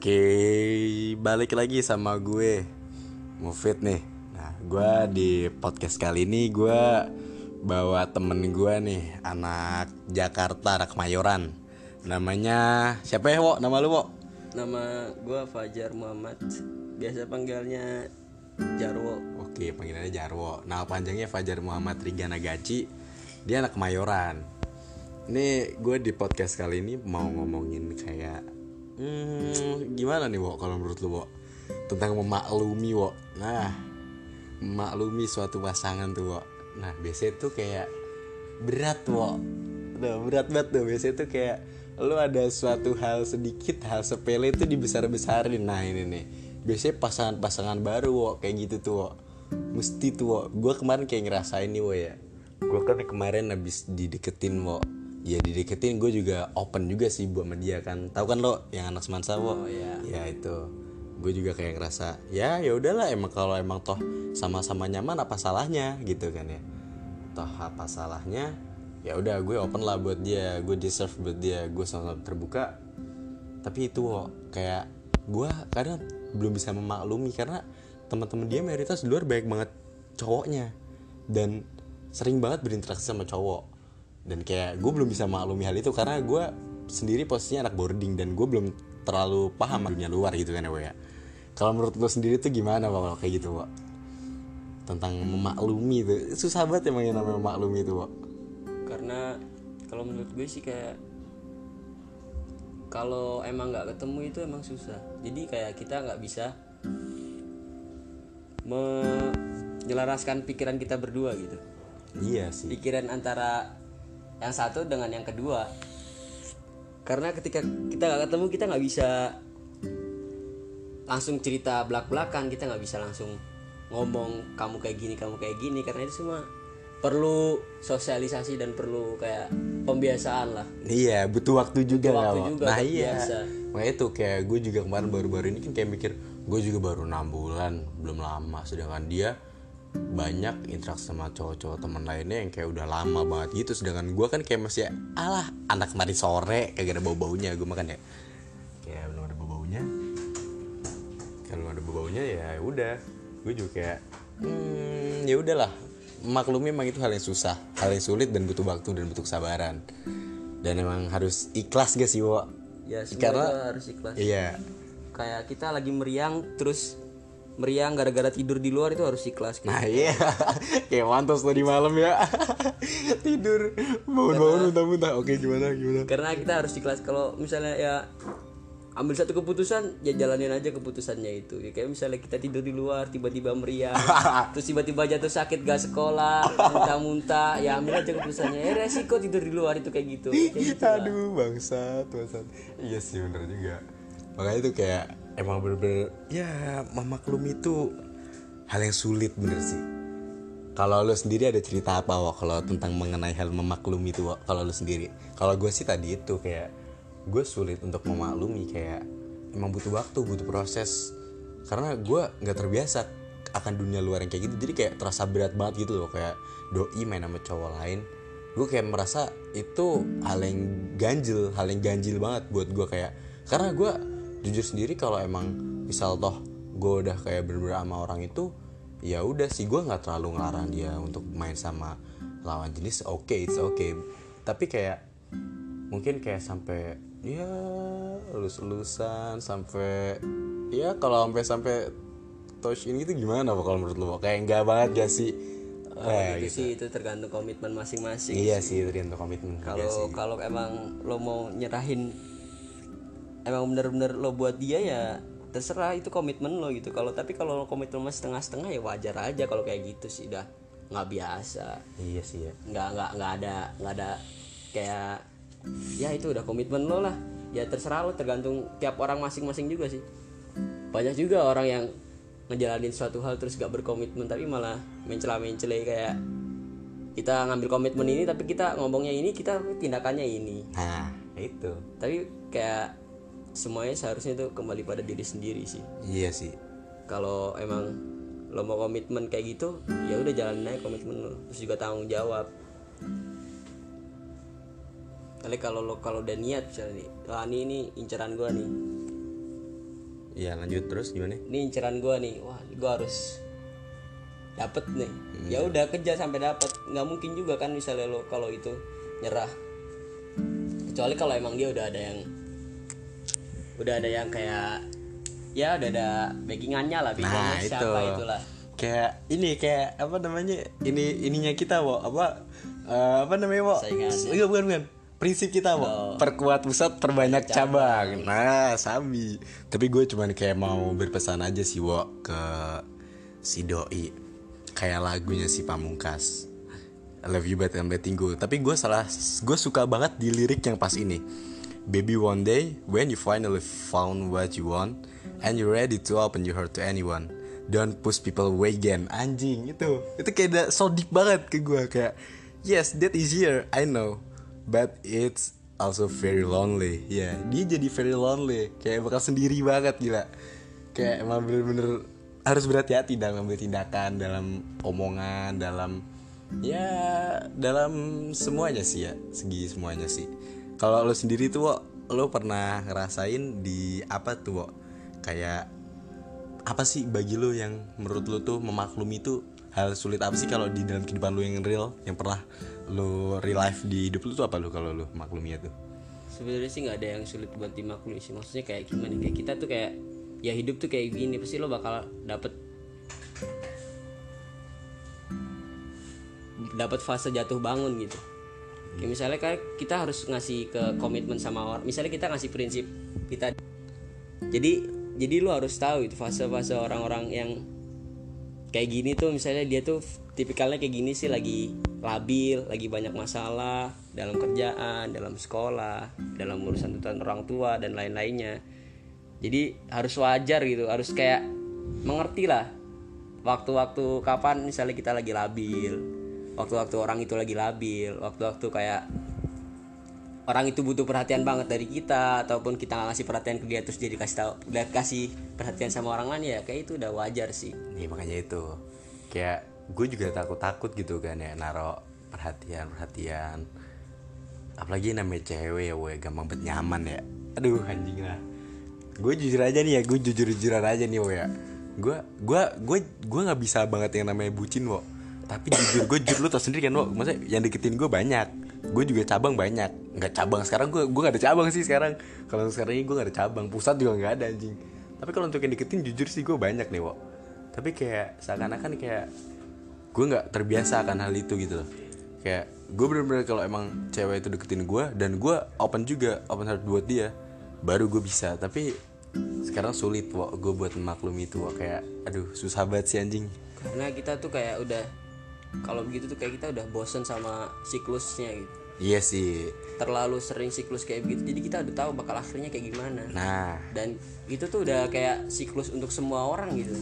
Oke, balik lagi sama gue Mufid nih. Nah, gue di podcast kali ini gue bawa temen gue nih Anak Jakarta, anak Kemayoran Namanya, siapa ya, Wo? Nama lu, Wo? Nama gue Fajar Muhammad. Biasa panggilnya Jarwo. Oke, panggilannya Jarwo. Nama panjangnya Fajar Muhammad Rigana Gaci Dia anak Kemayoran Ini gue di podcast kali ini mau ngomongin kayak hmm, Gimana nih, Wo, kalau menurut lu, Wo? Tentang memaklumi, Wo Nah, memaklumi suatu pasangan tuh, Wo Nah, biasanya tuh kayak berat, Wo Tuh, berat banget tuh. Biasanya tuh kayak lu ada suatu hal sedikit hal sepele itu dibesar-besarin. Nah ini nih. Biasanya pasangan-pasangan baru wo kayak gitu tuh wo mesti tuh wo gue kemarin kayak ngerasain nih wo ya. Gue kan kemarin habis dideketin wo ya dideketin gue juga open juga sih buat media kan. Tahu kan lo yang anak semansa wo? Oh, iya. ya itu. Gue juga kayak ngerasa ya ya udahlah emang kalau emang toh sama-sama nyaman apa salahnya? Gitu kan ya. Toh apa salahnya? Ya udah gue open lah buat dia. Gue deserve buat dia. Gue sangat terbuka. Tapi itu wo, kayak gue kadang belum bisa memaklumi karena teman-teman dia mayoritas di luar banyak banget cowoknya. Dan sering banget berinteraksi sama cowok dan kayak gue belum bisa maklumi hal itu karena gue sendiri posisinya anak boarding dan gue belum terlalu paham dunia luar gitu kan ya ya. Kalau menurut lo sendiri tuh gimana Wo, kalau kayak gitu wo? tentang memaklumi itu. Susah banget emang yang namanya memaklumi itu wo. Karena kalau menurut gue sih kayak Kalau emang nggak ketemu itu emang susah. Jadi kayak kita nggak bisa Menyelaraskan pikiran kita berdua gitu. Iya sih. Pikiran antara yang satu dengan yang kedua Karena ketika kita nggak ketemu kita nggak bisa langsung cerita belak-belakan kita nggak bisa langsung ngomong kamu kayak gini kamu kayak gini karena itu semua perlu sosialisasi dan perlu kayak pembiasaan lah Iya, butuh waktu juga waktu nggak, Wo? juga Nah iya. biasa. Makanya itu kayak gue juga kemarin baru-baru ini kan kayak mikir gue juga baru enam bulan belum lama, sedangkan dia banyak interaksi sama cowok-cowok teman lainnya yang kayak udah lama banget gitu, sedangkan gue kan kayak masih alah anak kemarin sore kagak ada bau-baunya gue makan ya, kayak belum ada bau-baunya. Kalau ada bau-baunya ya udah, gue juga kayak hmm, ya udahlah maklumi emang itu hal yang susah, hal yang sulit dan butuh waktu dan butuh kesabaran. Dan emang harus ikhlas gak sih, Wo? ya Karena harus ikhlas iya. kayak kita lagi meriang terus meriang gara-gara tidur di luar itu harus ikhlas Nah, iya. kayak mantos tadi malam ya. Tidur, bangun-bangun muntah-muntah. Oke, gimana gimana? karena kita harus ikhlas kalau misalnya ya ambil satu keputusan ya jalanin aja keputusannya itu ya, kayak misalnya kita tidur di luar tiba-tiba meriang terus tiba-tiba jatuh sakit gak sekolah muntah-muntah ya ambil aja keputusannya ya resiko tidur di luar itu kayak gitu kayak gitu. Aduh, bangsat, bangsat. Iya sih bener juga. Makanya itu kayak emang bener-bener ya memaklumi itu hal yang sulit bener sih. Kalau lo sendiri ada cerita apa Wak kalau tentang mengenai hal memaklumi itu Wak? kalau lo sendiri? Kalau gue sih tadi itu kayak gue sulit untuk memaklumi kayak emang butuh waktu, butuh proses. Karena gue nggak terbiasa akan dunia luar yang kayak gitu. Jadi kayak terasa berat banget gitu loh kayak doi main sama cowok lain. Gue kayak merasa itu hal yang ganjil, hal yang ganjil banget buat gue kayak karena gue jujur sendiri kalau emang misal toh gue udah kayak bener-bener sama orang itu ya udah sih gue nggak terlalu ngelarang dia untuk main sama lawan jenis oke it's okay tapi kayak mungkin kayak sampai ya lulus-lulusan sampai ya kalau sampai sampai touch ini gitu gimana Pak, kalau menurut lo kayak enggak banget gak sih? Kalau Eh, itu sih itu tergantung komitmen masing-masing iya sih. tergantung komitmen. Kalau Iya sih. kalau emang lo mau nyerahin emang bener-bener lo buat dia ya terserah itu komitmen lo gitu. Kalau tapi kalau lo komitmen setengah-setengah ya wajar aja kalau kayak gitu sih dah. Nggak biasa. Iya sih ya. Nggak nggak nggak ada nggak ada kayak ya itu udah komitmen lo lah. Ya terserah lo tergantung tiap orang masing-masing juga sih. Banyak juga orang yang ngejalanin suatu hal terus gak berkomitmen tapi malah mencela mencela kayak kita ngambil komitmen ini tapi kita ngomongnya ini kita tindakannya ini. Nah itu. Tapi kayak semuanya seharusnya itu kembali pada diri sendiri sih. Iya sih. Kalau emang lo mau komitmen kayak gitu ya udah jalanin aja komitmen lo. Terus juga tanggung jawab. Kali kalau lo kalau udah niat misalnya nih wah ini ini inceran gue nih. Iya lanjut terus gimana? ini inceran gue nih. Wah gue harus dapet nih. Hmm. ya udah kejar sampai dapet. Nggak mungkin juga kan misalnya lo kalau itu nyerah. Kecuali kalau emang dia udah ada yang udah ada yang kayak ya udah ada backingannya lah backingannya Nah, siapa itu. itulah Kayak ini kayak apa namanya? Ini ininya kita, Wo. Apa eh, apa namanya, Wo? Saingannya. Iya, bukan, bukan. Prinsip kita, Wo. Oh. Perkuat pusat, perbanyak cabang. Nah, Sami. Tapi gue cuman kayak mau berpesan aja sih, Wo, ke si doi. Kayak lagunya si Pamungkas. I love you but I'm letting go. Tapi gue salah, gue suka banget di lirik yang pas ini. Baby one day when you finally found what you want and you're ready to open your heart to anyone. Don't push people away again. Anjing itu. Itu kayak so deep banget ke gue kayak yes that is here I know but it's also very lonely. Ya, dia jadi very lonely. Kayak bakal sendiri banget gila. Kayak emang bener-bener harus berhati-hati dalam mengambil tindakan, dalam omongan, dalam ya dalam semuanya sih ya segi semuanya sih kalau lo sendiri tuh Wo, lo pernah ngerasain di apa tuh Wo? kayak apa sih bagi lo yang menurut lo tuh memaklumi itu hal sulit apa sih kalau di dalam kehidupan lo yang real yang pernah lo real life di hidup lo tuh apa lo kalau lo makluminya tuh? Sebenarnya sih nggak ada yang sulit buat dimaklumi sih. Maksudnya kayak gimana kayak kita tuh kayak ya hidup tuh kayak gini pasti lo bakal dapet dapat fase jatuh bangun gitu kayak misalnya kayak kita harus ngasih ke komitmen sama orang. Misalnya kita ngasih prinsip kita. Jadi jadi lo harus tahu itu fase-fase orang-orang yang kayak gini tuh. Misalnya dia tuh tipikalnya kayak gini sih lagi labil, lagi banyak masalah dalam kerjaan, dalam sekolah, dalam urusan tuntutan orang tua dan lain-lainnya. Jadi harus wajar gitu, harus kayak mengerti lah waktu-waktu kapan misalnya kita lagi labil, waktu-waktu orang itu lagi labil, waktu-waktu kayak orang itu butuh perhatian banget dari kita ataupun kita nggak ngasih perhatian ke dia terus jadi kasih tahu udah kasih perhatian sama orang lain ya kayak itu udah wajar sih. Nih makanya itu. Kayak gue juga takut-takut gitu kan ya naro perhatian perhatian apalagi namanya cewek ya gue gampang bet nyaman ya. Aduh anjing lah. Gue jujur aja nih ya gue jujur jujuran aja nih wo ya. Gue gue gue gue nggak bisa banget yang namanya bucin wo tapi jujur gue jujur lu tau sendiri kan wo maksudnya yang deketin gue banyak. Gue juga cabang banyak. Nggak cabang sekarang gue gue gak ada cabang sih sekarang. Kalau sekarang ini gue gak ada cabang pusat juga nggak ada anjing. Tapi kalau untuk yang deketin jujur sih gue banyak nih wo tapi kayak seakan-akan kayak gue nggak terbiasa akan hal itu gitu loh. Kayak gue bener-bener kalau emang cewek itu deketin gue dan gue open juga open heart buat dia baru gue bisa. Tapi sekarang sulit wo gue buat memaklumi itu wo. kayak aduh susah banget sih anjing. Karena kita tuh kayak udah kalau begitu tuh kayak kita udah bosen sama siklusnya gitu. Iya sih. Terlalu sering siklus kayak begitu jadi kita udah tahu bakal akhirnya kayak gimana. Nah. Dan itu tuh udah kayak siklus untuk semua orang gitu.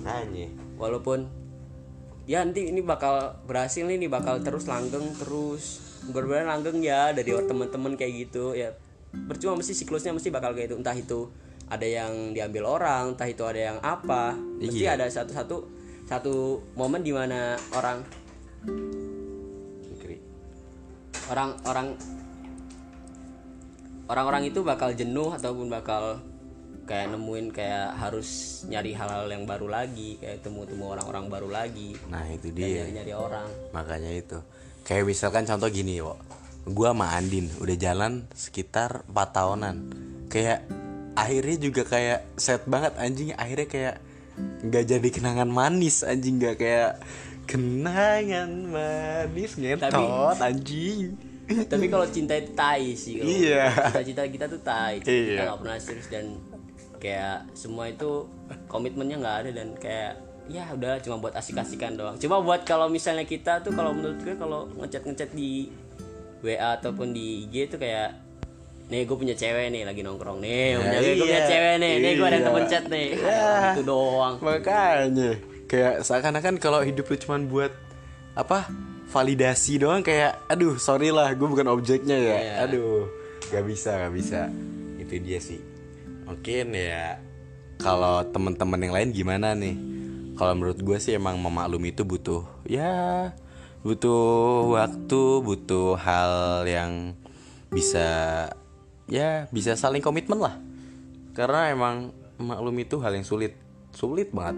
Nanya walaupun ya nanti ini bakal berhasil nih, ini bakal terus langgeng terus. Bener-bener langgeng ya dari teman-teman kayak gitu ya. Percuma mesti siklusnya mesti bakal kayak itu entah itu ada yang diambil orang entah itu ada yang apa. Mesti Iya. ada satu-satu satu momen di mana orang orang orang orang-orang itu bakal jenuh ataupun bakal kayak nemuin kayak harus nyari hal-hal yang baru lagi kayak temu-temu orang-orang baru lagi. Nah itu dia. nyari-nyari orang. Makanya itu. Kayak misalkan contoh gini wo gue sama Andin udah jalan sekitar 4 tahunan. Kayak akhirnya juga kayak set banget anjing. Akhirnya kayak nggak jadi kenangan manis anjing. Nggak kayak kenangan manis. Ngetot anjing. Tapi kalau cinta itu tai sih kalau Iya. cita-cita kita tuh tai. Kita Iya. nggak pernah serius dan kayak semua itu komitmennya nggak ada dan kayak ya udah cuma buat asik-asikan doang. Cuma buat kalau misalnya kita tuh kalau menurut gue kalau ngechat ngechat di WA ataupun di IG tuh kayak nih gue punya cewek nih lagi nongkrong nih punya gue punya iya. cewek nih nih gue ada Iya. temen chat nih Iya. itu doang makanya kayak seakan-akan kalau hidup lu cuman buat apa validasi doang kayak aduh sorry lah gue bukan objeknya ya Iya. aduh gak bisa gak bisa itu dia sih mungkin ya kalau teman-teman yang lain gimana nih kalau menurut gue sih emang memaklumi itu butuh ya butuh waktu butuh hal yang bisa ya bisa saling komitmen lah. Karena emang maklumi itu hal yang sulit. Sulit banget.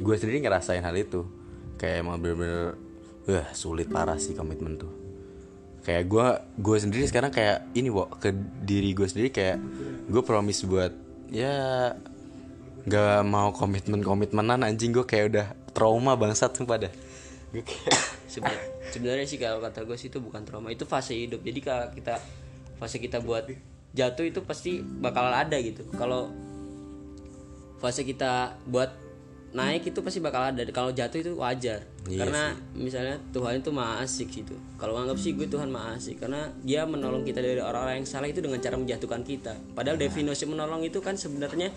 Gue sendiri ngerasain hal itu. Kayak emang bener-bener wah sulit parah sih komitmen tuh. Kayak gue gue sendiri sekarang kayak ini wo ke diri gue sendiri kayak gue promise buat ya nggak mau komitmen komitmenan anjing. Gue kayak udah trauma bangsat sumpah Seben- sebenarnya sih kalau kata gue sih itu bukan trauma. Itu fase hidup. Jadi kalau kita fase kita buat jatuh itu pasti bakal ada gitu. Kalau fase kita buat naik itu pasti bakal ada. Kalau jatuh itu wajar. Iya karena misalnya Tuhan itu maha asik gitu. Kalau anggap sih gue Tuhan maha asik karena dia menolong kita dari orang-orang yang salah itu dengan cara menjatuhkan kita. Padahal Nah. definisi menolong itu kan sebenarnya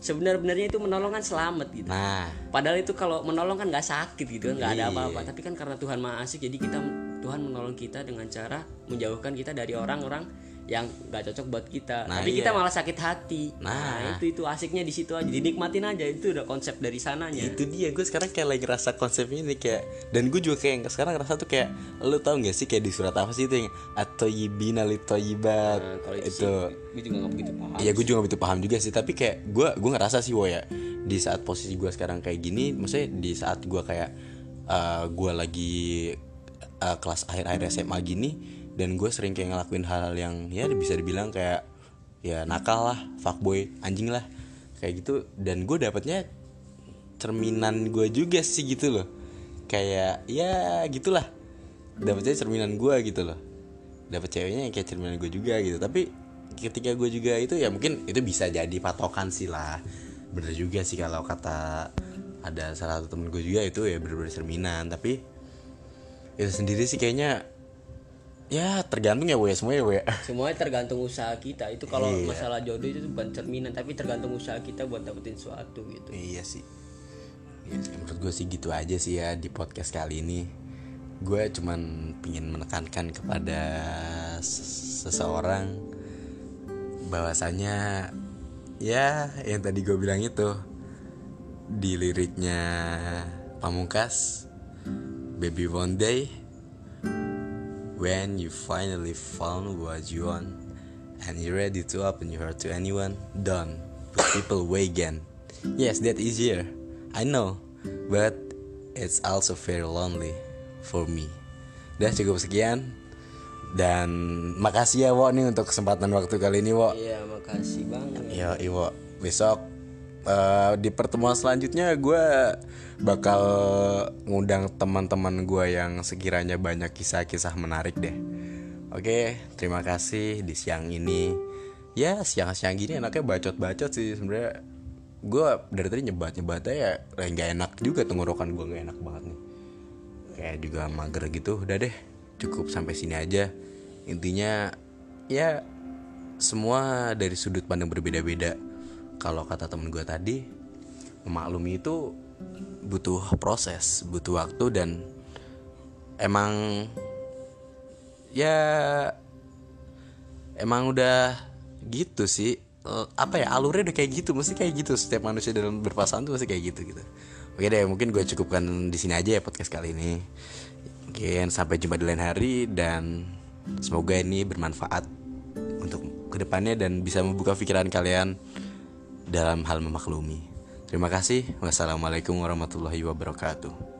sebenar-benarnya itu menolong kan selamat gitu. Nah. Padahal itu kalau menolong kan nggak sakit gitu, nggak ada Iya. apa-apa. Tapi kan karena Tuhan maha asik, jadi kita Tuhan menolong kita dengan cara menjauhkan kita dari orang-orang yang nggak cocok buat kita. Nah, Tapi iya. kita malah sakit hati. Nah. Nah, itu itu asiknya di situ aja, dinikmatin aja. Itu udah konsep dari sananya. itu dia gue sekarang kayak lagi ngerasa konsepnya ini kayak dan gue juga kayak sekarang ngerasa tuh kayak lu tau gak sih kayak di surat apa sih itu yang atau yibina Nah, kalau itu, itu sih, gue juga nggak begitu paham. Iya gue juga gak begitu paham juga sih Tapi kayak gue gue ngerasa sih wo ya Di saat posisi gue sekarang kayak gini Maksudnya di saat gue kayak uh, Gue lagi uh, kelas akhir-akhir SMA gini Dan gue sering kayak ngelakuin hal-hal yang Ya bisa dibilang kayak Ya nakal lah Fuckboy Anjing lah Kayak gitu. Dan gue dapetnya Cerminan gue juga sih gitu loh. Kayak ya gitulah. Dapetnya cerminan gue gitu loh. Dapet ceweknya yang kayak cerminan gue juga gitu. Tapi ketika gue juga itu ya mungkin itu bisa jadi patokan sih lah. Bener juga sih kalau kata ada salah satu temen gue juga itu ya bener-bener cerminan. Tapi itu sendiri sih kayaknya ya tergantung ya gue semuanya ya gue Semuanya tergantung usaha kita. Itu kalau Iya. masalah jodoh itu bukan cerminan, tapi tergantung usaha kita buat dapetin sesuatu gitu. iya sih sih, menurut gue sih gitu aja sih ya di podcast kali ini gue cuman pingin menekankan kepada ses- seseorang bahwasanya ya yang tadi gue bilang itu di liriknya Pamungkas Baby one day when you finally found what you want and you're ready to open your heart to anyone don't put people away again. Yes that easier I know but it's also very lonely for me. Udah cukup sekian. Dan makasih ya Wo nih untuk kesempatan waktu kali ini Wo Iya, makasih banget. Ya Iwo Besok eh, Di pertemuan selanjutnya Gue Bakal Ngundang teman-teman gue Yang sekiranya banyak kisah-kisah menarik deh. Oke Terima kasih Di siang ini. Ya siang-siang gini enaknya bacot-bacot sih sebenarnya. Gue dari tadi nyebat-nyebatnya ya Kayak gak enak juga tenggorokan gue gak enak banget nih. Kayak juga mager gitu. Udah deh Cukup sampai sini aja. Intinya Ya semua dari sudut pandang berbeda-beda. Kalau kata temen gue tadi, memaklumi itu butuh proses, butuh waktu dan emang ya emang udah gitu sih. Eh, Apa ya alurnya udah kayak gitu, mesti kayak gitu setiap manusia dalam berpasangan tuh mesti kayak gitu gitu. Oke deh, mungkin gue cukupkan di sini aja ya podcast kali ini. Mungkin sampai jumpa di lain hari dan semoga ini bermanfaat untuk ke depannya dan bisa membuka pikiran kalian dalam hal memaklumi. Terima kasih. Wassalamualaikum warahmatullahi wabarakatuh.